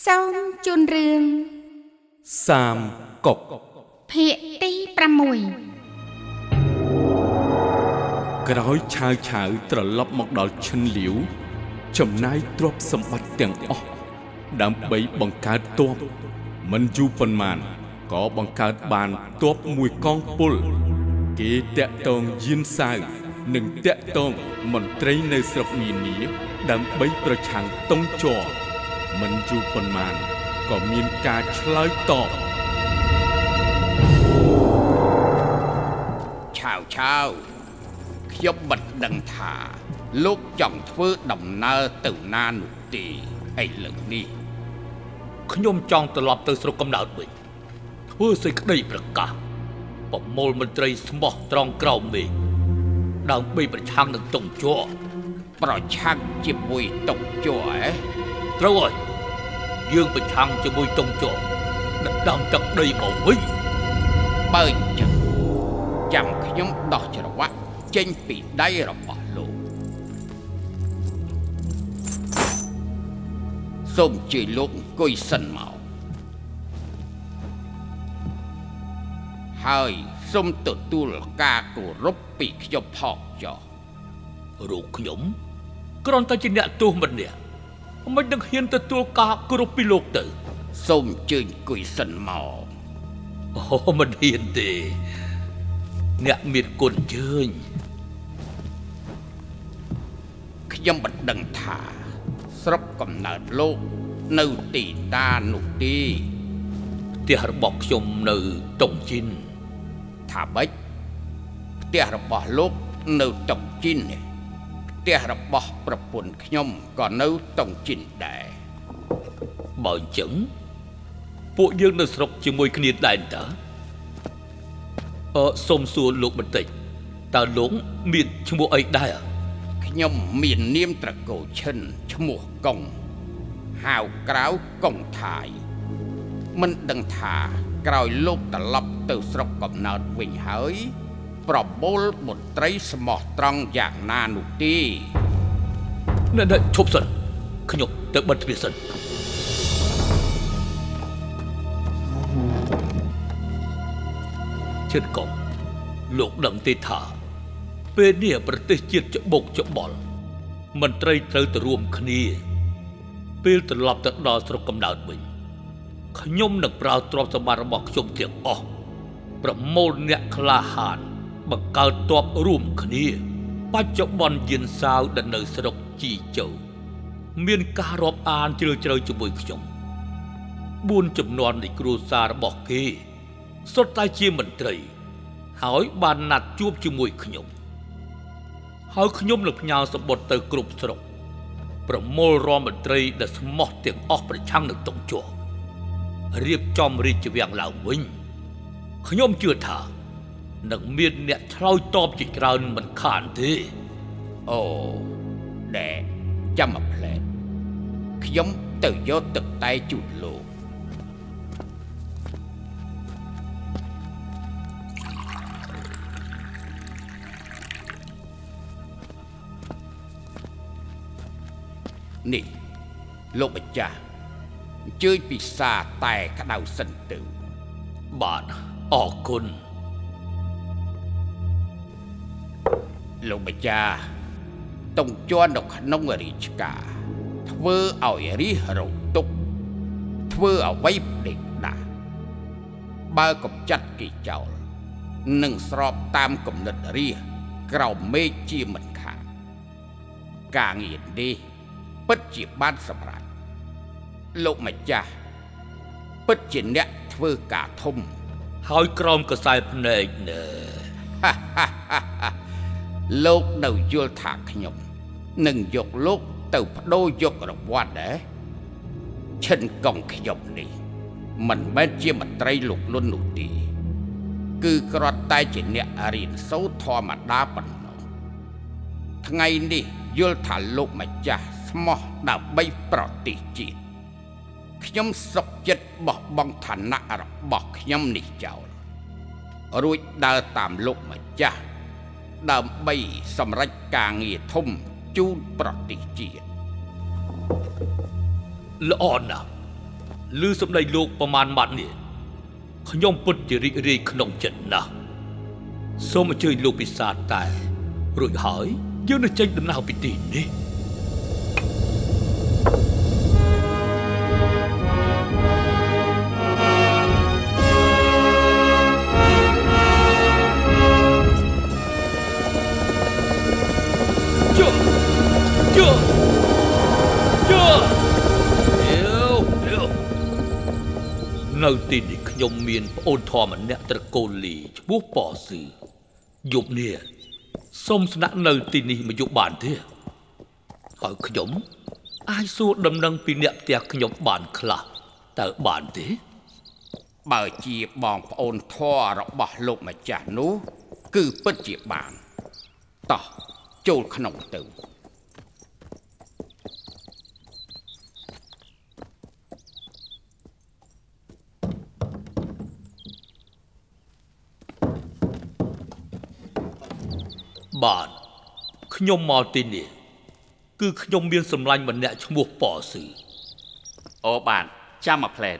សូមជូនរឿងសាមកុកភាគទី6ក្រោយឆាវឆាវត្រឡប់មកដល់ឈិនលាវចំណាយទ្រព្យសម្បត្តិទាំងអស់ដើម្បីបង្កើតទ័ពមិនយូរប៉ុន្មានក៏បង្កើតបានទ័ពមួយកងពលគេតាក់តងយៀនសាវនិងតាក់តងមន្ត្រីនៅស្រុកនានាដើម្បីប្រឆាំងតុងជ័រ មិនយូរប៉ុន្មានក៏មានការឆ្លើយតបឆាវឆាវខ្ញុំមិនដឹងថា លោកចង់ធ្វើដំណើរទៅណានោះទេឥឡូវនេះខ្ញុំចង់ត្រឡប់ទៅស្រុកកំណើតវិញធ្វើសេចក្តីប្រកាសប្រមូលមន្ត្រីស្មោះត្រង់ក្រោមមេឃដើម្បីប្រឆាំងនឹងតុងជ័រប្រឆាំងជាមួយតុងជ័រហ៎ ត្រូវហើយយើងប្រឆាំងជាមួយតុងជ័រដណ្ដើមទឹកដីមកវិញបើអញ្ចឹងចាំខ្ញុំដោះច្រវាក់ចេញពីដៃរបស់លោកសូមជួយលោកអង្គុយសិនមកហើយសូមទទួលការគោរពពីខ្ញុំផងចុះរូបខ្ញុំគ្រាន់តែជាអ្នកទោសម្នាក់ មិននឹងហ៊ានទទួលការគោរពពីលោកទៅ សូមជើញអង្គុយសិនមកអូមិនហ៊ានទេ អ្នកមានគុណជើញខ្ញុំមិនដឹងថា ស្រុកកំណើតលោកនៅទីតានោះទេផ្ទះរបស់ខ្ញុំនៅតុងជីនថាម៉េចផ្ទះរបស់លោកនៅតុងជីននេះ ផ្ទះរបស់ប្រពន្ធខ្ញុំក៏នៅតុងជីនដែរបើអញ្ចឹងពួកយើងនៅស្រុកជាមួយគ្នាដែរតើអឺសុំសួរលោកបន្តិចតើលោកមានឈ្មោះអីដែរខ្ញុំមាននាមត្រកូលឈិនឈ្មោះកុងហៅក្រៅកុងថាយមិនដឹងថាក្រោយលោកត្រឡប់ទៅស្រុកកំណើតវិញហើយ ប្រមូលមន្ត្រីស្មោះត្រង់យ៉ាងណានោះទេណែឈប់សិនខ្ញុំទៅបិទទ្វារសិនជិតកុំលោកដឹងទេថា ពេលនេះប្រទេសជាតិច្បុកច្បល់មន្ត្រីត្រូវទៅរួមគ្នា ពេលត្រឡប់ទៅដល់ស្រុកកំណើតវិញខ្ញុំនឹងប្រើទ្រព្យសម្បត្តិរបស់ខ្ញុំទាំងអស់ប្រមូលអ្នកក្លាហាន បង្កើតទ័ពរួមគ្នា បច្ចុប្បន្នយានសាវដែលនៅស្រុកជីជូមានការរាប់អានជ្រាលជ្រៅជាមួយខ្ញុំ4ចំនួននៃគ្រួសាររបស់គេសុទ្ធតែជាមន្ត្រី ហើយបានណាត់ជួបជាមួយខ្ញុំហើយខ្ញុំនឹងផ្ញើសម្បត្តិទៅគ្រប់ស្រុកប្រមូលរដ្ឋមន្ត្រីដែលស្មោះទាំងអស់ប្រឆាំងនឹងតុងជ័ររៀបចំរាជវាំងឡើងវិញខ្ញុំជឿថា នឹងមានអ្នកឆ្លើយតបជាច្រើនមិនខានទេអូដែលចាំមកផ្លែខ្ញុំទៅយកទឹកតែជូតលោកនេះលោកម្ចាស់អញ្ជើញពិសាតែក្តៅសិនទៅបាទអរគុណ លោកម្ចាស់តុងជាន់នៅក្នុងរាជការធ្វើឲ្យរិះរងទុកធ្វើអ្វីផ្ដេកដាស់បើកំចាត់គេចោលនឹងស្របតាមគំនិតរិះក្រោមមេឃជាមិនខានការងារនេះពិតជាបានសម្រេចលោកម្ចាស់ពិតជាអ្នកធ្វើការធំ ហើយក្រោមកសែភ្នែកណែ លោកនៅយល់ថាខ្ញុំនឹងយកលោកទៅបដូរយករង្វាន់ដែរឈិនកងខ្ញុំនេះ មិនមែនជាមន្ត្រីលោកលុននោះទេគឺគ្រាន់តែជាអ្នករៀនសូត្រធម្មតាប៉ុណ្ណោះថ្ងៃនេះយល់ថាលោកម្ចាស់ស្មោះដើម្បីប្រទេសជាតិខ្ញុំសុខចិត្តបោះបង់ឋានៈរបស់ខ្ញុំនេះចោលរួចដើរតាមលោកម្ចាស់ ដើម្បីសម្រេចការងារធំជូនប្រទេសជាតិល្អណាស់ឮសម្ដីលោកប្រមាណម៉ាត់នេះខ្ញុំពិតជារីករាយក្នុងចិត្តណាស់សូមអញ្ជើញលោកពិសាទតែរួចហើយយើងនឹងចេញដំណើរពីទីនេះ នៅទីនេះខ្ញុំមានប្អូនធម៌ម្នាក់ត្រកូលលីឈ្មោះប៉សឺយប់នេះសូមស្នាក់នៅទីនេះមួយយប់បានទេហើយខ្ញុំអាចសួរដំណឹងពីអ្នកផ្ទះខ្ញុំបានខ្លះតើបានទេ បើជាបងប្អូនធររបស់លោកម្ចាស់នោះ គឺពិតជាបានតោះចូលក្នុងទៅ បានខ្ញុំមកទីនេះគឺខ្ញុំមានសម្លាញ់ម្នាក់ឈ្មោះប៉សឺអូបានចាំមកផ្លែត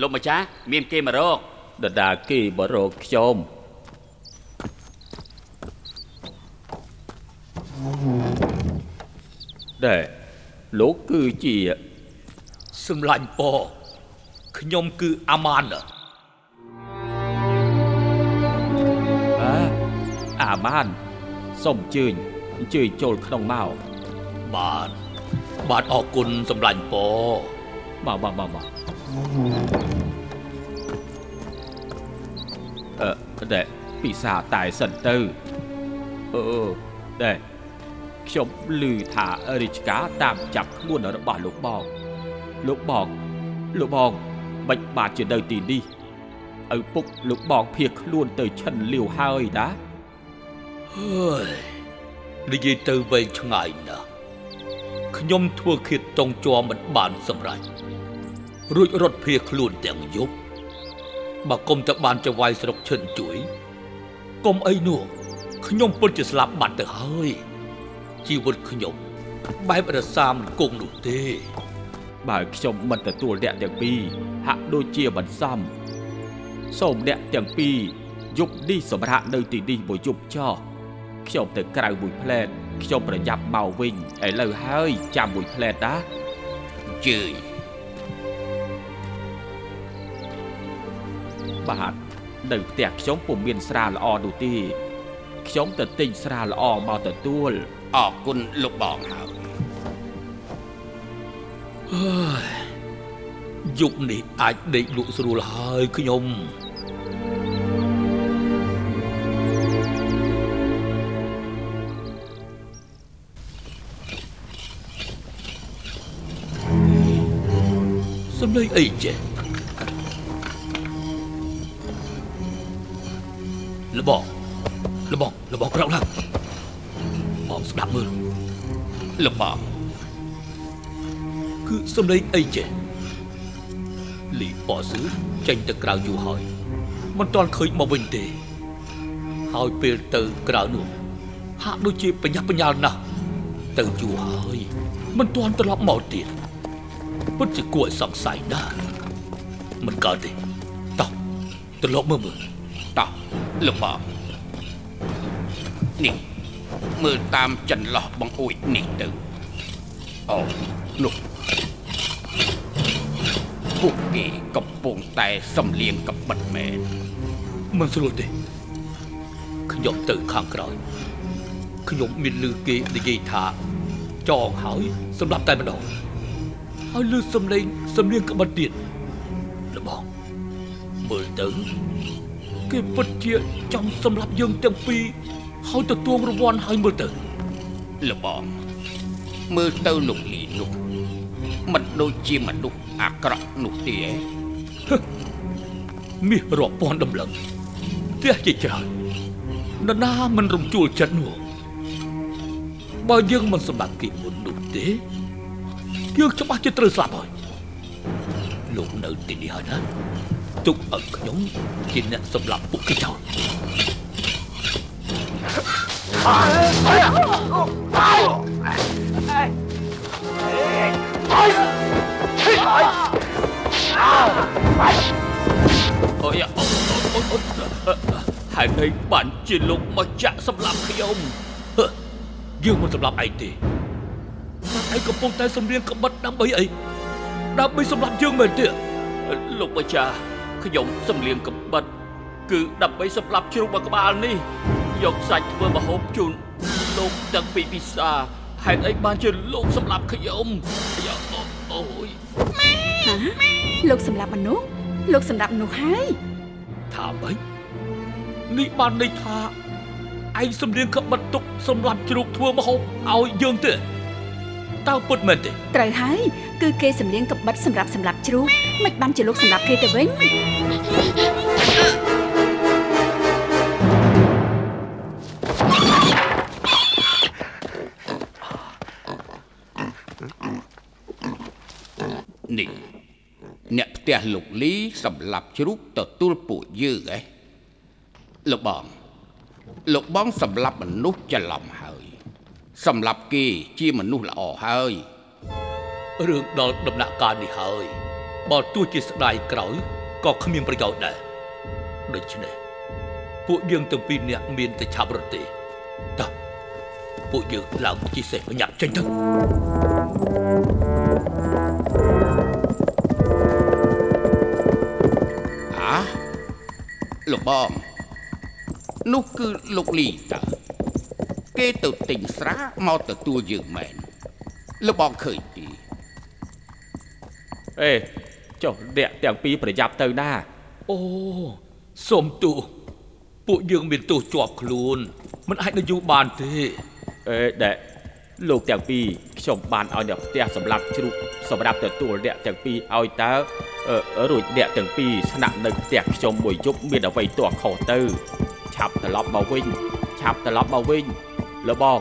លោកម្ចាស់មានគេមករកដដាគេបរោខ្ញុំដែលលោកគឺជា សម្លាញ់ប៉ខ្ញុំគឺអាម៉ានអាអាម៉ានសូមអញ្ជើញអញ្ជើញចូលក្នុងមកបានបាទអរគុណសម្លាញ់ប៉មកមកមកមកអឺដែលពិសាតែសិនទៅអឺដែលខ្ញុំឮថារាជការតាមចាប់ខ្លួនរបស់លោកបង លោកបងលោកបងបាច់បាទជានៅទីនេះឪពុកលោកបងភៀសខ្លួនទៅឈិនលាវហើយណាហើយនិយាយទៅវែងឆ្ងាយណាស់ខ្ញុំធ្វើឃាតតងជាប់មិនបានសម្រេចរួចរត់ភៀសខ្លួនទាំងយប់បើគុំទៅបានចវាយស្រុកឈិនជួយគុំអីនោះខ្ញុំពិតជាស្លាប់បាត់ទៅហើយជីវិតខ្ញុំបែបរសាមិនគង់នោះទេ បើខ្ញុំមិនទទួលអ្នកទាំងពីរហាក់ដូចជាបន្សំសូមអ្នកទាំងពីរយប់នេះសម្រាប់នៅទីនេះមួយយប់ចោះខ្ញុំទៅក្រៅមួយផ្លែតខ្ញុំប្រញាប់មកវិញឥឡូវហើយចាំមួយផ្លែតណាជើញបាទនៅផ្ទះខ្ញុំពុំមានស្រាល្អនោះទេខ្ញុំទៅទិញស្រាល្អមកទទួលអរគុណលោកបងហើយហើ យយប់នេះអាចដេកលក់ស្រួលហើយខ្ញុំសំឡេងអីចេះលបងលបងលបងក្រោកឡើងបងស្ដាប់មើលលោកបង គឺសំឡេងអីចេះលីប៉ស៊ឺចេញទៅក្រៅយូរហើយមិនទាន់ឃើញមកវិញទេ ហើយពេលទៅក្រៅនោះហាក់ដូចជាបញ្ញាប់បញ្ញាល់ណាស់ទៅយូរហើយមិនទាន់ត្រឡប់មកទៀតពិតជាគួរឲ្យសង្ស័យណាស់មិនកើតទេតោះត្រឡប់មើលមើលតោះលោកបងនេះមើលតាមចន្លោះបង្អួចនេះទៅអូនោះ ពួកគេកំពុងតែសំលៀងកបិតមែនមិនស្រួលទេខ្ញុំទៅខាងក្រោយខ្ញុំមានឮគេនិយាយថាចងហើយសម្រាប់តែម្ដងហើយឮសំឡេងសំលៀងក្បិតទៀតលបងមើលទៅគេពិតជាចង់សម្លាប់យើងទាំងពីរហើយទទួលរង្វាន់ហើយមើលទៅលបងមើលទៅលោកលីនោះ មិនដូចជាមនុស្សអាក្រក់នោះទេឯងមាសរាប់ពាន់ដំឡឹងផ្ទះជាច្រើននរណាមិនរំជួលចិត្តនោះបើយើងមិនសម្បត្តិគេមុននោះទេយើងច្បាស់ជាត្រូវស្លាប់ហើយលោកនៅទីនេះហើយណាទុកឲ្យខ្ញុំជាអ្នកសម្លាប់ពួកគេចោលអូយអូ អូអូហេតុអីបានជាលោកមកចាក់សម្លាប់ខ្ញុំហឺយើងមិនសម្លាប់ឯងទេតែឯងកំពុងតែសម្រៀងក្បិតដើម្បីអីដើម្បីសម្លាប់យើងមែនទេលោកម្ចាស់ខ្ញុំសំលៀងកំបិតគឺដើម្បីសម្លាប់ជ្រូកមួយក្បាលនេះយកសាច់ធ្វើម្ហូបជូនលោកទាំងពីរពិសា ហេតុអីបានជាលោកសម្លាប់ខ្ញុំយ៉ាអូអូយហាលោកសម្រាប់មនុស្សលោកសម្រាប់មនុស្សហើយថាម៉េចនេះបានន័យថាឯងសម្រៀងក្បិតទុកសម្លាប់ជ្រូកធ្វើម្ហូបឲ្យយើងទេតើពិតមែនទេត្រូវហើយគឺគេសម្លៀងកបិតសម្រាប់សម្រាប់ជ្រូកមិនបានជាលោកសម្រាប់គេទៅវិញ ទះលោកលីសម្លាប់ជ្រូកទទួលពួកយើងឯងលោកបងលោកបងសម្លាប់មនុស្សច្រឡំហើយ សម្លាប់គេជាមនុស្សល្អហើយរឿងដល់ដំណាក់កាលនេះហើយបើទោះជាស្ដាយក្រោយក៏គ្មានប្រយោជន៍ដែរដូច្នេះពួកយើងទាំងពីរនាក់មានតែឆាប់រត់ទេតោះពួកយើងឡើងជិះសេះបញ្ញាប់ចេញទៅអា លោកបង នោះគឺលោកលីតើគេទៅទិញស្រាមកទទួលយើងមែនលោកបងឃើញទីអេចុះអ្នកទាំងពីរប្រយ័ត្នទៅណាអូសូមទោសពួកយើងមានទោសជាប់ខ្លួនមិនអាចនៅយូរបានទេអេដែលលោកទាំងពីរខ្ញុំបានឲ្យអ្នកផ្ទះសម្រាប់ជ្រូកសម្រាប់ទទួលអ្នកទាំងពីរឲ្យតើអឺ រួចអ្នកទាំងពីរស្នាក់នៅផ្ទះខ្ញុំមួយយប់មានអ្វីទាស់ខុសទៅ ឆាប់ត្រឡប់មកវិញឆាប់ត្រឡប់មកវិញលបង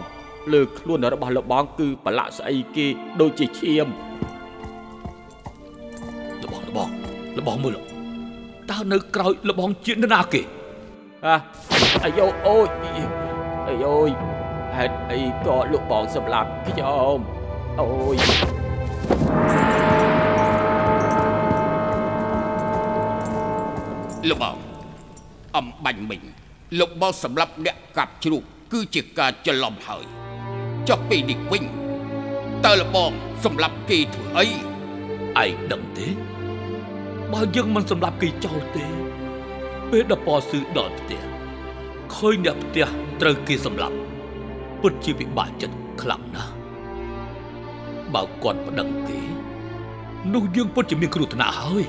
លើខ្លួនរបស់លបងគឺប្រឡាក់ស្អីគេដូចជាឈាមលបងលបងលបងមើលតើនៅក្រោយលបងជានរណាគេអាអាយអូយអាយអូយហេតុអីក៏លោកបងសម្លាប់ខ្ញុំអូយ លោកបងអំបាញ់មិញលោកបងសម្រាប់អ្នកកាប់ជ្រូកគឺជាការច្រឡំហើយចុះពេលនេះវិញតើលោកបងសម្រាប់គេធ្វើអីឯងដឹងទេបើយើងមិនសម្លាប់គេចោលទេ ពេលដល់ពស៊ឺដល់ផ្ទះឃើញអ្នកផ្ទះត្រូវគេសម្លាប់ពិតជាពិបាកចិត្តខ្លាំងណាស់បើគាត់ប្តឹងគេនោះយើងពិតជាមានគ្រោះថ្នាក់ហើយ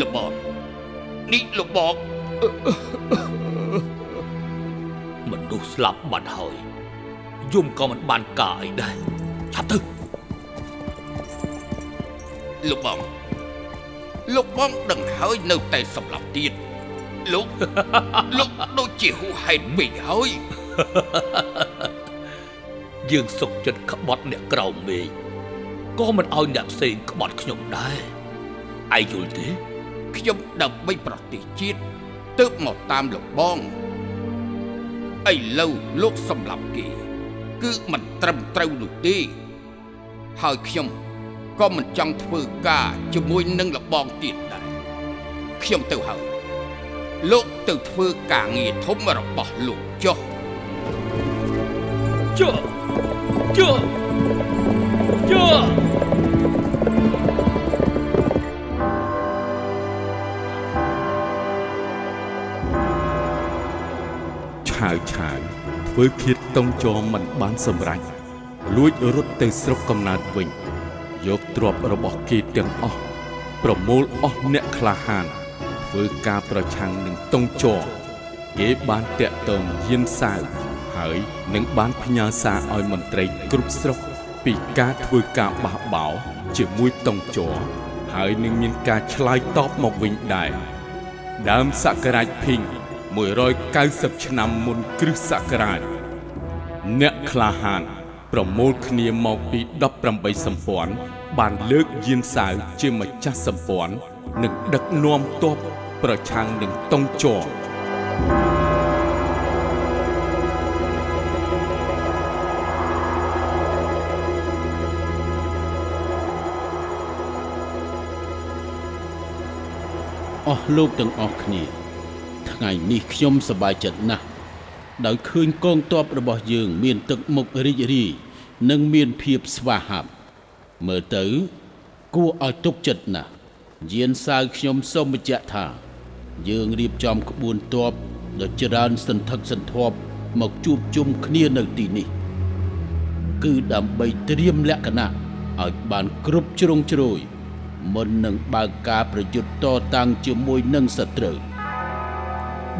លោកបង នេះលោកបងមនុស្សស្លាប់បាត់ហើយយំក៏មិនបានការអីដែរឆាប់ទៅលោកបងលោកបងដឹងហើយនៅតែសម្លាប់ទៀតលោកលោកដូចជាហួសហេតុពេកហើយយើងសុកចិត្តក្បត់អ្នកក្រោមមេឃក៏មិនឲ្យអ្នកផ្សេងក្បត់ខ្ញុំដែរឯងយល់ទេ ខ្ញុំដើម្បីប្រទេសជាតិទើបមកតាមលោកបងឥឡូវលោកសម្លាប់គេ គឺមិនត្រឹមត្រូវនោះទេហើយខ្ញុំក៏មិនចង់ធ្វើការជាមួយនឹងលបងទៀតដែរខ្ញុំទៅហើយលោកទៅធ្វើការងារធំរបស់លោកចុះជើជើជើ ឆាវឆាវធ្វើឃាតតុងចរមិនបានសម្រេចលួចរត់ទៅស្រុកកំណើតវិញ យកទ្រព្យរបស់គេទាំងអស់ប្រមូលអស់អ្នកក្លាហានធ្វើការប្រឆាំងនឹងតុងចរគេបានតាក់ទងយានសាវហើយនឹងបានផ្ញើសារឲ្យមន្ត្រីគ្រប់ស្រុកពីការធ្វើការបះបោរជាមួយតុងចរហើយនឹងមានការឆ្លើយតបមកវិញដែរដើមសក្ការាជភីង 190ឆ្នាំមុនគ្រិស្តសករាជអ្នកក្លាហានប្រមូលគ្នាមកពី18សម្ព័ន្ធបានលើកយានសាវជាម្ចាស់សម្ព័ន្ធនិងដឹកនាំទ័ពប្រឆាំងនឹងតុងជ័រអស់លោកទាំងអស់គ្នា ថ្ងៃនេះខ្ញុំសប្បាយចិត្តណាស់ដោយឃើញកងទ័ពរបស់យើង មានទឹកមុខរីករាយនិងមានភាពស្វាហាប់មើលទៅ គួរឲ្យទុកចិត្តណាស់យានសាវខ្ញុំសូមបញ្ជាក់ថា យើងរៀបចំក្បួនទ័ពដ៏ច្រើនសន្ធឹកសន្ធាប់មកជួបជុំគ្នានៅទីនេះ គឺដើម្បីត្រៀមលក្ខណៈឲ្យបានគ្រប់ជ្រុងជ្រោយមុននឹងបើកការប្រយុទ្ធតតាំងជាមួយនឹងសត្រូវ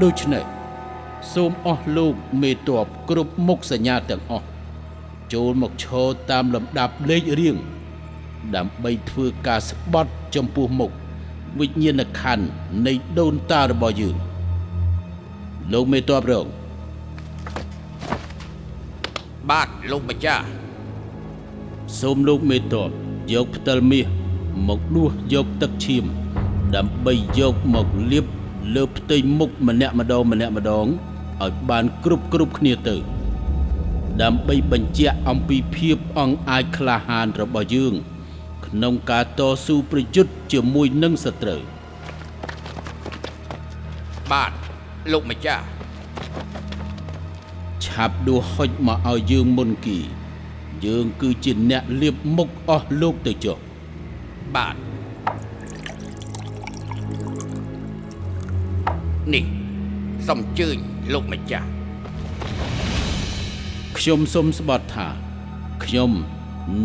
ដូច្នេះសូមអស់លោកមេតបគ្រប់មុខសញ្ញាទាំងអស់ចូលមកឈរតាមលំដាប់លេខរៀងដើម្បីធ្វើការស្បត់ចំពោះមុខវិញ្ញាណក្ខន្ធនៃដូនតារបស់យើងលោកមេតបរងបាទលោកម្ចាស់សូមលោកមេតបយកផ្តិលមាសមកដួសយកទឹកឈាម ដើម្បីយកមកលាប លើផ្ទៃមុខម្នាក់ម្ដងម្នាក់ម្ដងឲ្យបានគ្រប់គ្រប់គ្នាទៅ ដើម្បីបញ្ជាក់អំពីភាពអង្អាចក្លាហានរបស់យើង ក្នុងការតស៊ូប្រយុទ្ធជាមួយនឹងសត្រូវបាទលោកម្ចាស់ឆាប់ដួសហុចមកឲ្យយើងមុនគី យើងគឺជាអ្នកលៀបមុខអស់លោកទៅចុះបាទ នេះសូមជើញលោកម្ចាស់ខ្ញុំសូមស្បត់ថាខ្ញុំ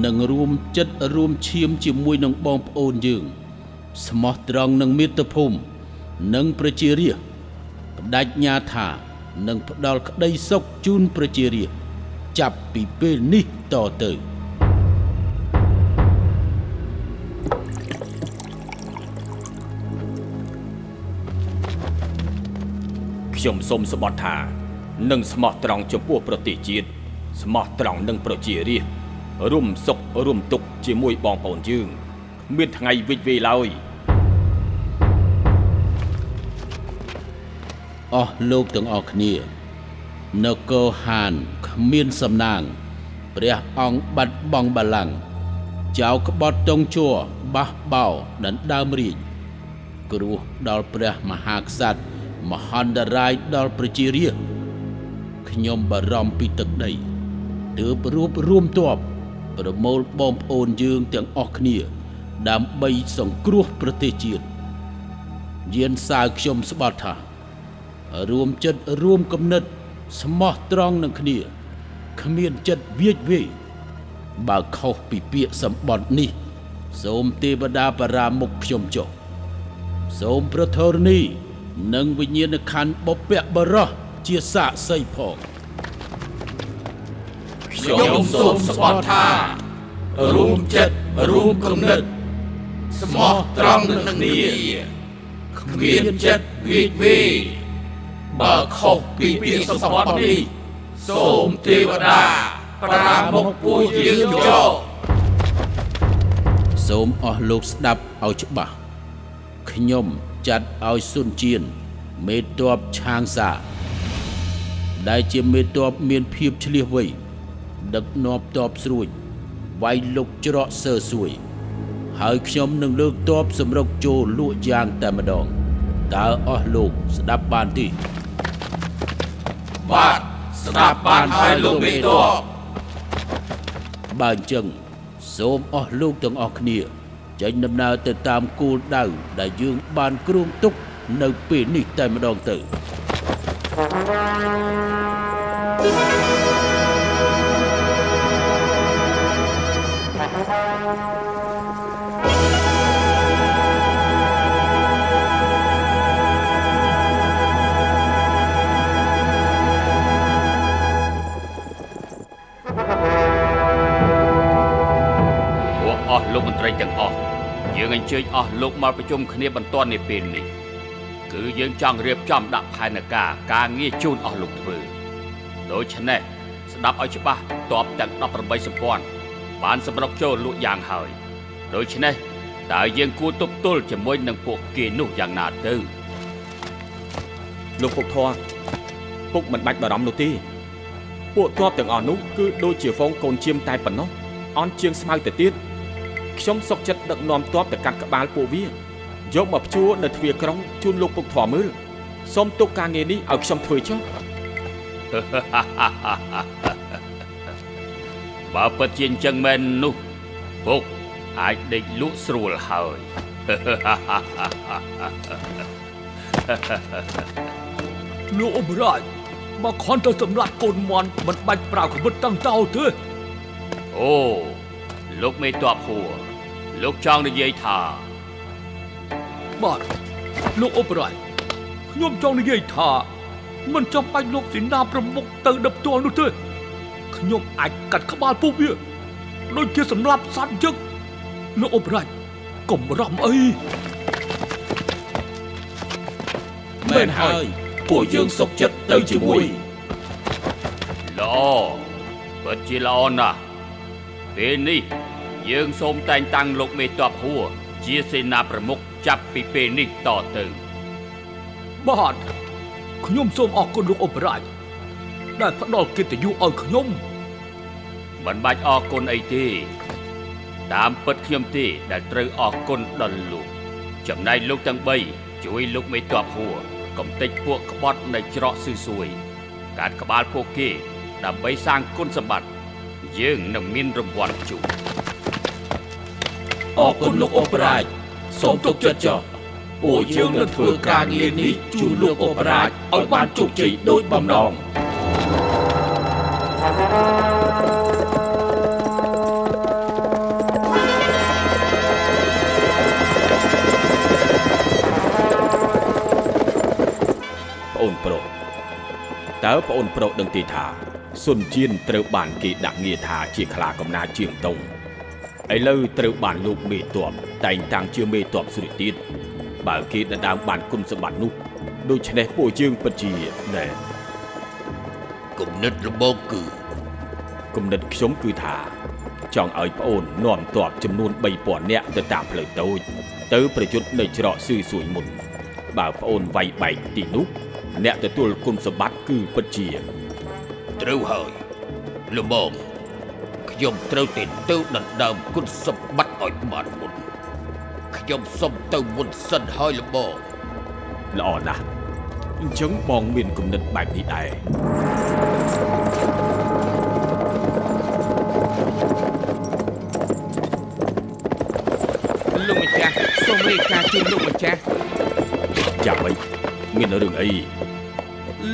នឹងរួមចិត្តរួមឈាមជាមួយនឹងបងប្អូនយើង ស្មោះត្រង់នឹងមាតុភូមិនិងប្រជារាស្ត្របដិញ្ញាថានឹងផ្ដល់ក្តីសុខជូនប្រជារាស្ត្រចាប់ពីពេលនេះតទៅ ខ្ញុំសូមស្បត់ថានឹងស្មោះត្រង់ចំពោះប្រទេសជាតិស្មោះត្រង់នឹងប្រជារាស្ត្ររួមសុខរួមទុក្ខជាមួយបងប្អូនយើងគ្មានថ្ងៃវិចវេឡើយអស់លោកទាំងអស់គ្នានគរហានគ្មានសំណាង ព្រះអង្គបាត់បង់បល្ល័ង្កចៅក្បត់តុងជួរបះបោដណ្ដើមរាជគ្រោះដល់ព្រះមហាក្សត្រ មហន្តរាយដល់ប្រជារាស្ត្រខ្ញុំបារម្ភពីទឹកដីទើបរួបរួមទ័ពប្រមូលបងប្អូនយើងទាំងអស់គ្នា ដើម្បីសង្គ្រោះប្រទេសជាតិយានសាវខ្ញុំស្បត់ថារួមចិត្តរួមគំនិត ស្មោះត្រង់នឹងគ្នាគ្មានចិត្តវាចវេបើខុសពីពាក្យសម្បត្តិនេះ សូមទេវតាបរាមុខខ្ញុំចុះសូមប្រធរនី និងវិញ្ញាណក្ខន្ធបពៈបរោះជាសាក្សីផងខ្ញុំសូមស្បត់ថារួមចិត្តរួមគំនិតស្មោះត្រង់នឹងគ្នាគ្មានចិត្តវិចវេបើខុសពីពាក្យសម្បត្តិនេះសូមទេវតាប្រាមុខពួកយើងចោសូមអស់លោកស្ដាប់ឲ្យច្បាស់ខ្ញុំ ចាត់ឲ្យសុនជៀនមេតបឆាងសា ដែលជាមេតបមានភាពឆ្លៀសវៃដឹកនាំតបស្រួចវាយលុកច្រកសើសួយ ហើយខ្ញុំនឹងលើកតបសម្រុកចូលលក់យ៉ាងតែម្ដងតើអស់លោកស្ដាប់បានទេបាទស្ដាប់បានហើយលោកមេតបបើអញ្ចឹងសូមអស់លោកទាំងអស់គ្នា ចេញដំណើរទៅតាមគោលដៅដែលយើងបានគ្រោងទុកនៅពេលនេះតែម្ដងទៅពួកអស់លោកមន្ត្រីទាំងអស់ យើងអញ្ជើញអស់លោកមកប្រជុំគ្នាបន្ទាន់នាពេលនេះគឺយើងចង់រៀបចំដាក់ផែនការការងារជូនអស់លោកធ្វើដូច្នេះស្ដាប់ឲ្យច្បាស់តបទាំង18សម្ព័ន្ធបានសម្រុកចូលលក់យ៉ាងហើយដូច្នេះតើយើងគួរទប់ទល់ជាមួយនឹងពួកគេនោះយ៉ាងណាទៅលោកពុកធរពុកមិនបាច់បារម្ភនោះទេពួកទ័ពទាំងអស់នោះគឺដូចជាហ្វូងកូនជៀមតែប៉ុណ្ណោះអន់ជាងស្មៅទៅទៀត ខ្ញុំសុកចិត្តដឹកនាំទ័ពទៅកាត់ក្បាលពួកវាយកមកព្យួរនៅទ្វារក្រុងជូនលោកពុកធម៌មើលសូមទុកការងារនេះឲ្យខ្ញុំធ្វើចុះបើពិតជាអញ្ចឹងមែននោះពុកអាចដេកលក់ស្រួលហើយលោកអមរាជមកខនទៅសម្លាប់កូនមន់មិនបាច់ប្រើក្បិតតាំងតោទេអូលោកមេតបហួរ លោកចង់និយាយថាបាទលោកអមរាជខ្ញុំចង់និយាយថាមិនចាំបាច់លោកសេនាប្រមុខទៅដឹបផ្ទាល់នោះទេខ្ញុំអាចកាត់ក្បាលពួកវាដូចជាសម្លាប់សត្វយើងលោកអមរាជកុំរំអីមែនហើយពួកយើងសុខចិត្តទៅជាមួយល្អពិតជាល្អណាស់ពេលនេះ យើងសូមតែងតាំងលោកមេតបហួរជាសេនាប្រមុខចាប់ពីពេលនេះតទៅបាទខ្ញុំសូមអរគុណលោកអបរាជដែលផ្ដល់កិត្តិយសឲ្យខ្ញុំមិនបាច់អរគុណអីទេ តាមពិតខ្ញុំទេដែលត្រូវអរគុណដល់លោក ចំណែកលោកទាំង3ជួយលោកមេតបហួរកំទេចពួកក្បត់នៅច្រកស៊ឺសួយកាត់ក្បាលពួកគេ ដើម្បីសាងគុណសម្បត្តិយើងនឹងមានរង្វាន់ជូន អរគុណលោកអបរាជសូមទុកចិត្តចុះពួកយើងនឹងធ្វើការងារនេះជូនលោកអបរាជឲ្យបានជោគជ័យដូចបំណងប្អូនប្រុសតើប្អូនប្រុសដឹងទេថាសុនជៀនត្រូវបានគេដាក់ងារថាជាខ្លាកំណាចជាងតុង ឥឡូវត្រូវបានលោកមេតបតែងតាំងជាមេតបសុរិទៀតបើគេដណ្ដើមបានគុណសម្បត្តិនោះដូច្នេះពួកយើងពិតជាណែគំនិតរបស់គឺគំនិតខ្ញុំគឺថា ចង់ឲ្យប្អូននាំទ័ពចំនួន3000នាក់ទៅតាមផ្លូវតូច ទៅប្រយុទ្ធនៅច្រកស៊ឺសួយមុន បើប្អូនវាយបែកទីនោះអ្នកទទួលគុណសម្បត្តិគឺពិតជា ត្រូវហើយលំង ខ្ញុំត្រូវតែទៅដណ្ដើមគុណសម្បត្តិឲ្យបានមុនខ្ញុំសុំទៅមុនសិនហើយលំងល្អណាស់អញ្ចឹងបងមានគំនិតបែបនេះដែរលោកម្ចាស់សូមរាយការណ៍ជូនលោកម្ចាស់ចាំមិនមានរឿងអី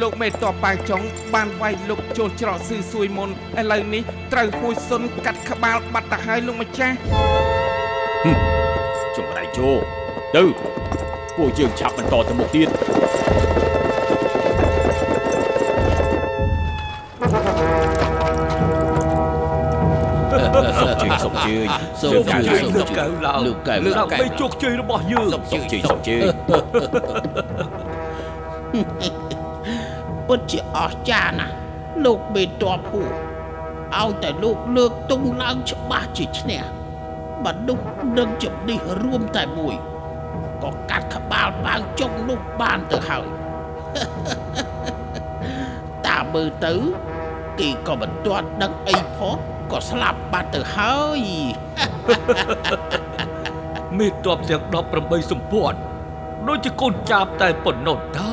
លោកមេតបប៉ាវចុងបានវាយលោកចូលច្រកស៊ឺសួយមុនឥឡូវនេះត្រូវហួយសុនកាត់ក្បាលបាត់ទៅហើយលោកម្ចាស់ចុងដៃជោទៅពួកយើងឆាប់បន្តទៅមុខទៀតសុំជើញសុំជើញសូមជឿលោកសូមជឿកៅឡើងលោកកៅលើកលោកកៅដើម្បីជោគជ័យរបស់យើងសុំសុំជើញសុំជើញ ពិតជាអស្ចារ្យណាស់លោកមេតបហួរឲ្យតែលោកលើកទង់ឡើងច្បាស់ជាឈ្នះមនុស្សនឹងជំនិះរួមតែមួយក៏កាត់ក្បាលបាវចុងនោះបានទៅហើយតាមមើលទៅគេក៏មិនទាន់ដឹងអីផងក៏ស្លាប់បាត់ទៅហើយមេតបទាំង18សម្ព័ន្ធដូចជាកូនចាប់តែប៉ុណ្ណោះតើ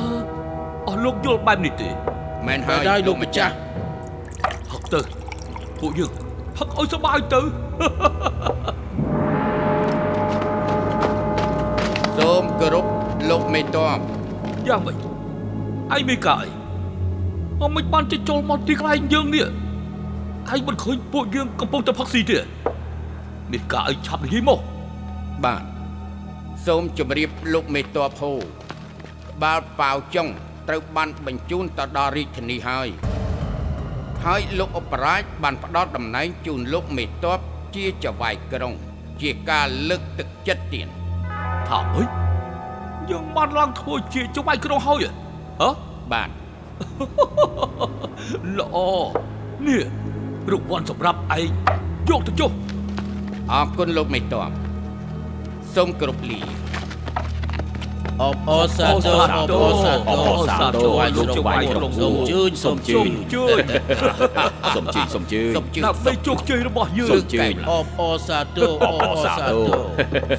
អស់ លោកយល់បែបនេះទេមែនហើយលោកម្ចាស់ហឹកទៅពួកយើងហឹកឲ្យសប្បាយទៅសូមគោរពលោកមេតបយ៉ាងម៉េចឯងមិនកាយអមិនបានជិះចូលមកទីកន្លែងយើងនេះឯងមិនឃើញពួកយើងកំពុងតែផឹកស៊ីទេមានការឲ្យឆាប់និយាយមកបាទសូមជម្រាបលោកមេតបហូក្បាលប៉ាវចុង ត្រូវបានបញ្ជូនទៅដល់រាជធានីហើយហើយលោកអបរាជបានផ្ដល់តំណែងជូនលោកមេតបជាចៅហ្វាយក្រុង ជាការលើកទឹកចិត្តទៀតថាអីយើងបានឡើងធ្វើជាចៅវាយក្រុងហើយហ៎បាទល្អនេះរង្វាន់សម្រាប់ឯងយកទៅចុះអរគុណលោកមេតបសូមគោរពលា អអបអរសាទរអបអរសាទរអបអរសាទរលោកលោកចចៅៅហ្វាវាយយក្រុក្រុងងសូសូមមជឿជឿននសូសូមមជឿជឿននជឿនសុំជឿសុំជឿសូមជឿដើម្បីជោគជ័យរបស់យើងសូមជឿអបអរសាទរអបអរសាទរ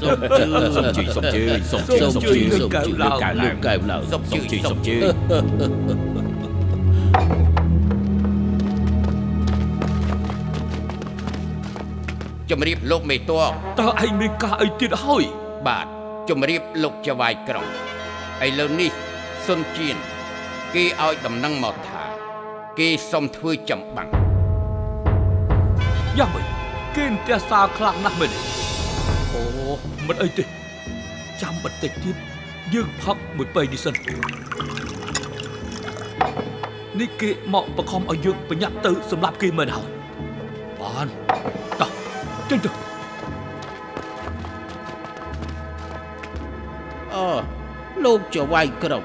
សូមជឿសុំជឿសុំជឿសុំជឿសូមសុំជឿជឿលើកកើតឡើងកើតលើឡើងកកែវឡើងសុំជឿសុំជឿ ជំរាបលោកមេតួតើឯងមានការអីទៀតហើយបាទ ជំរាបលោកចៅហ្វាយក្រុងឥឡូវនេះសុនជៀនគេឲ្យដំណឹងមកថា គេសុំធ្វើចម្បាំងយ៉ាងម៉េចគេនទះសារខ្លាំងណាស់មែនទេអូមិនអីទេចាំបន្តិចទៀតយើងផឹកមួយពេកនេះសិននេះគេមកបង្ខំឲ្យយើងប្រញាប់ទៅសម្រាប់គេមែនហើយបានតោះចេញទៅ លោកចៅវាយក្រុង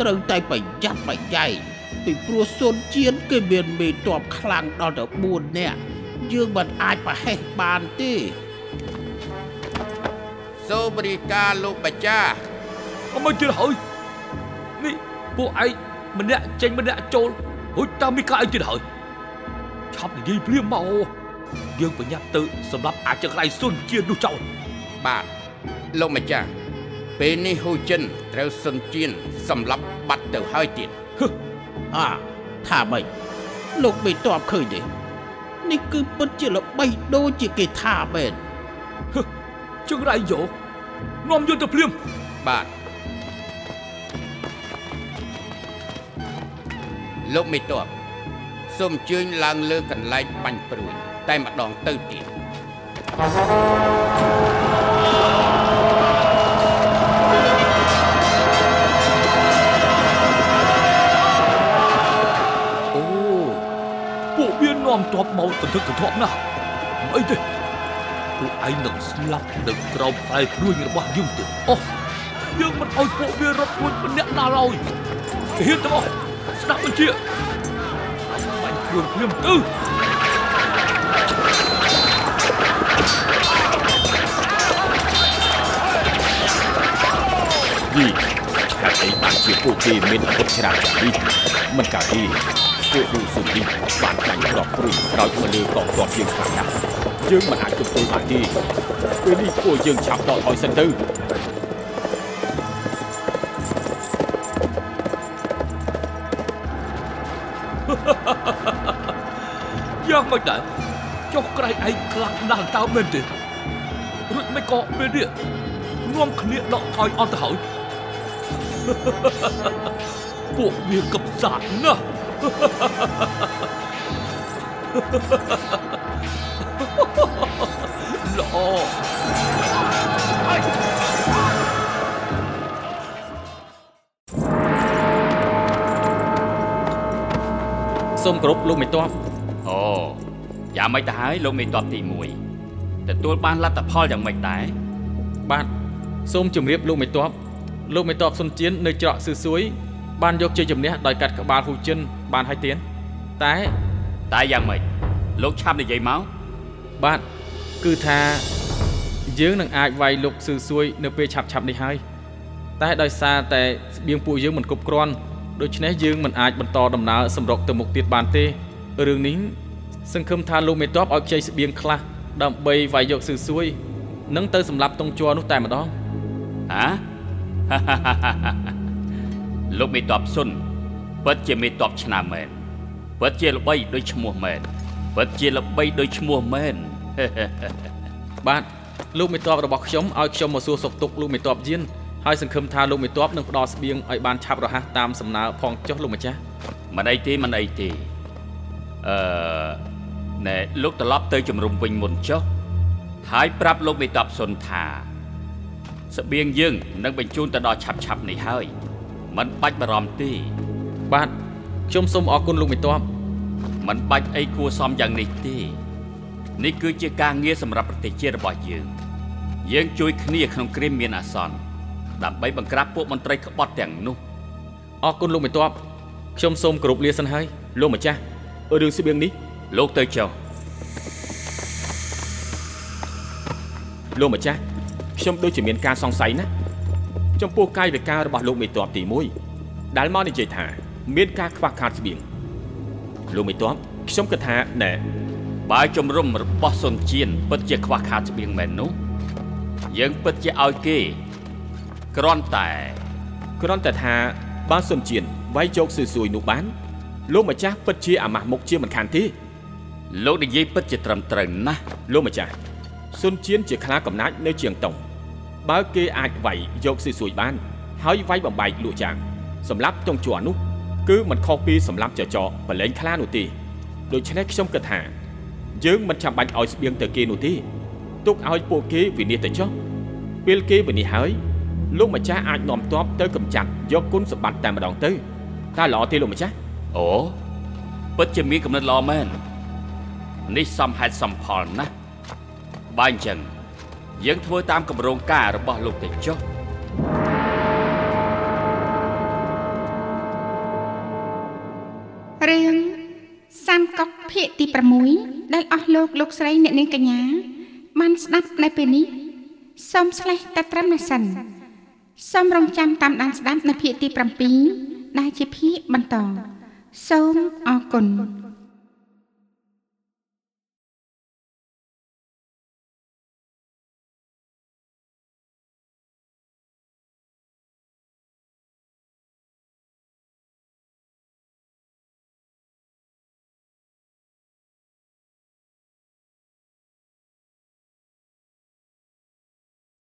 ត្រូវតែប្រយ័ត្នប្រយែងពីព្រោះសូនជៀនគេមានមេតបខ្លាំងដល់ទៅ4នាក់យើងមិនអាចប្រហែសបានទេសូមរាយការណ៍លោកម្ចាស់អមិនទៀតហើយនេះពួកឯងម្នាក់ចេញម្នាក់ចូលហួចតាមមានការអីទៀតហើយឆាប់និយាយព្រាមមកយើងប្រញាប់ទៅសម្រាប់អាចក្លៃសុនជានោះចោលបាទលោកម្ចាស់ ពេលនេះហ៊ូចិនត្រូវសុនជៀនសម្លាប់បាត់ទៅហើយទៀតអាថាម៉េចលោកមេតបឃើញទេនេះគឺពិតជាល្បីដូចជាគេថាមែនជើងរៃយកនាំយន្តទៅព្រាមបាទលោកមេតបសូមអញ្ជើញឡើងលើកន្លែងបាញ់ព្រួយតែម្ដងទៅទៀតអូ ទ័ពមកសន្ធឹកសន្ធាប់ណាស់មិនអីទេពួកឯងនឹងស្លាប់នៅក្រោមផ្លែព្រួយរបស់យើងទៀតអូយើងមិនអោយពួកវារត់ពួចម្នាក់ណាឡើយគេហ៊ានទាំងអស់ស្ដាប់បញ្ជាបាញ់ព្រួយព្រាមទៅយីហេតុអីបានជាពួកគេមានអាវុធច្រើនជាងនេះមិនកើតទេ ពួករូស៊ុននេះបានបាញ់គ្រាប់ព្រួយស្រោចមកលើកងទ័ពយើងខ្លាំងណាស់យើងមិនអាចទប់ទល់បានទេពេលនេះពួកយើងឆាប់ដកថយសិនទៅយ៉ាងមិនដែរចុះក្រៃឯងខ្លាំងណាស់តើមែនទេរួចមិនក៏ពេលនេះនាំគ្នាដកថយអត់ទៅហើយពួកវាកំសាតណាស់ ល្អសូមគោរពលោកមេតបអូយ៉ាងម៉េចទៅហើយលោកមេតបទី1ទទួលបានលទ្ធផលយ៉ាងម៉េចដែរបាទសូមជម្រាបលោកមេតបលោកមេតបសុនជៀននៅច្រកស៊ឺស៊ួយបានយកជ័យជំនះដោយកាត់ក្បាលហ៊ូចិន បានហើយទៀនតែតែយ៉ាងម៉េចលោកឆាប់និយាយមកបាទគឺថាយើងនឹងអាចវាយលុកស៊ឺស៊ួយនៅពេលឆាប់ឆាប់នេះហើយតែដោយសារតែស្បៀងពួកយើងមិនគ្រប់គ្រាន់ដូច្នេះយើងមិនអាចបន្តដំណើរសម្រុកទៅមុខទៀតបានទេរឿងនេះសង្ឃឹមថាលោកមេតបឲ្យខ្ចីស្បៀងខ្លះដើម្បីវាយយកស៊ឺស៊ួយនឹងទៅសម្រាប់តុងជ័រនោះតែម្ដងហាលោកមេតបសុន ពិតជាមេតបឆ្នាំមែនពិតជាល្បីដោយឈ្មោះមែនពិតជាល្បីដោយឈ្មោះមែនបាទលោកមេតបរបស់ខ្ញុំឲ្យខ្ញុំមកសួរសុខទុក្ខលោកមេតបយានហើយសង្ឃឹមថាលោកមេតបនឹងផ្ដល់ស្បៀងឲ្យបានឆាប់រហ័សតាមសំណើផងចុះលោកម្ចាស់មិនអីទេមិនអីទេអឺណែលោកត្រឡប់ទៅជំរុំវិញមុនចុះហើយប្រាប់លោកមេតបសុនថាស្បៀងយើងនឹងបញ្ជូនទៅដល់ឆាប់ឆាប់ៗនេះហើយមិនបាច់បារម្ភទេ បាទខ្ញុំសូមអរគុណលោកមេតបមិនបាច់អីគួរសមយ៉ាងនេះទេនេះគឺជាការងារសម្រាប់ប្រទេសជាតិរបស់យើង យើងជួយគ្នាក្នុងគ្រាមានអាសន្នដើម្បីបង្ក្រាបពួកមន្ត្រីក្បត់ទាំងនោះអរគុណលោកមេតបខ្ញុំសូមគោរពលាសិនហើយលោកម្ចាស់រឿងស្បៀងនេះលោកទៅចុះលោកម្ចាស់ខ្ញុំដូចជាមានការសង្ស័យណា ចំពោះកាយវិការរបស់លោកមេតបទី1ដែលមកនិយាយថា មានការខ្វះខាតស្បៀងលោកមេតបខ្ញុំគិតថាណែបើជំរំរបស់សុនជៀនពិតជាខ្វះខាតស្បៀងមែននោះយើងពិតជាឲ្យគេគ្រាន់តែគ្រាន់តែថាបើសុនជៀនវាយជោគស៊ឺស៊ួយនោះបាន លោកម្ចាស់ពិតជាអាម៉ាស់មុខជាមិនខានទេលោកនិយាយពិតជាត្រឹមត្រូវណាស់លោកម្ចាស់សុនជៀនជាខ្លាកំណាចនៅជាងតុងបើគេអាចវាយយកស៊ីសួយបាន ហើយវាយបំបែកលក់ចាងសម្រាប់តុងជួនោះ គឺមិនខុសពីសម្រាប់ចចកបលែងខ្លានោះទេដូច្នេះខ្ញុំគិតថា យើងមិនចាំបាច់ឲ្យស្បៀងទៅគេនោះទេទុកឲ្យពួកគេវិនិច្ឆ័យទៅចុះពេលគេវិនិច្ឆ័យហើយលោកម្ចាស់អាចនាំទ័ពទៅកម្ចាត់យកគុណសម្បត្តិតែម្ដងទៅតើល្អទេលោកម្ចាស់អូពិតជាមានកំណត់ល្អមែននេះសំហេតុសំផលណាស់បើអញ្ចឹងយើងធ្វើតាមគម្រោងការរបស់លោកទេចុះ កុកភាគទី6ដែលអស់លោកលោកស្រីអ្នកនាងកញ្ញាបានស្ដាប់នៅពេលនេះសូមស្លេះតែត្រឹមនេះសិនសូមរងចាំតាមដានស្ដាប់នៅភាគទី7ដែលជាភាគបន្តសូមអរគុណ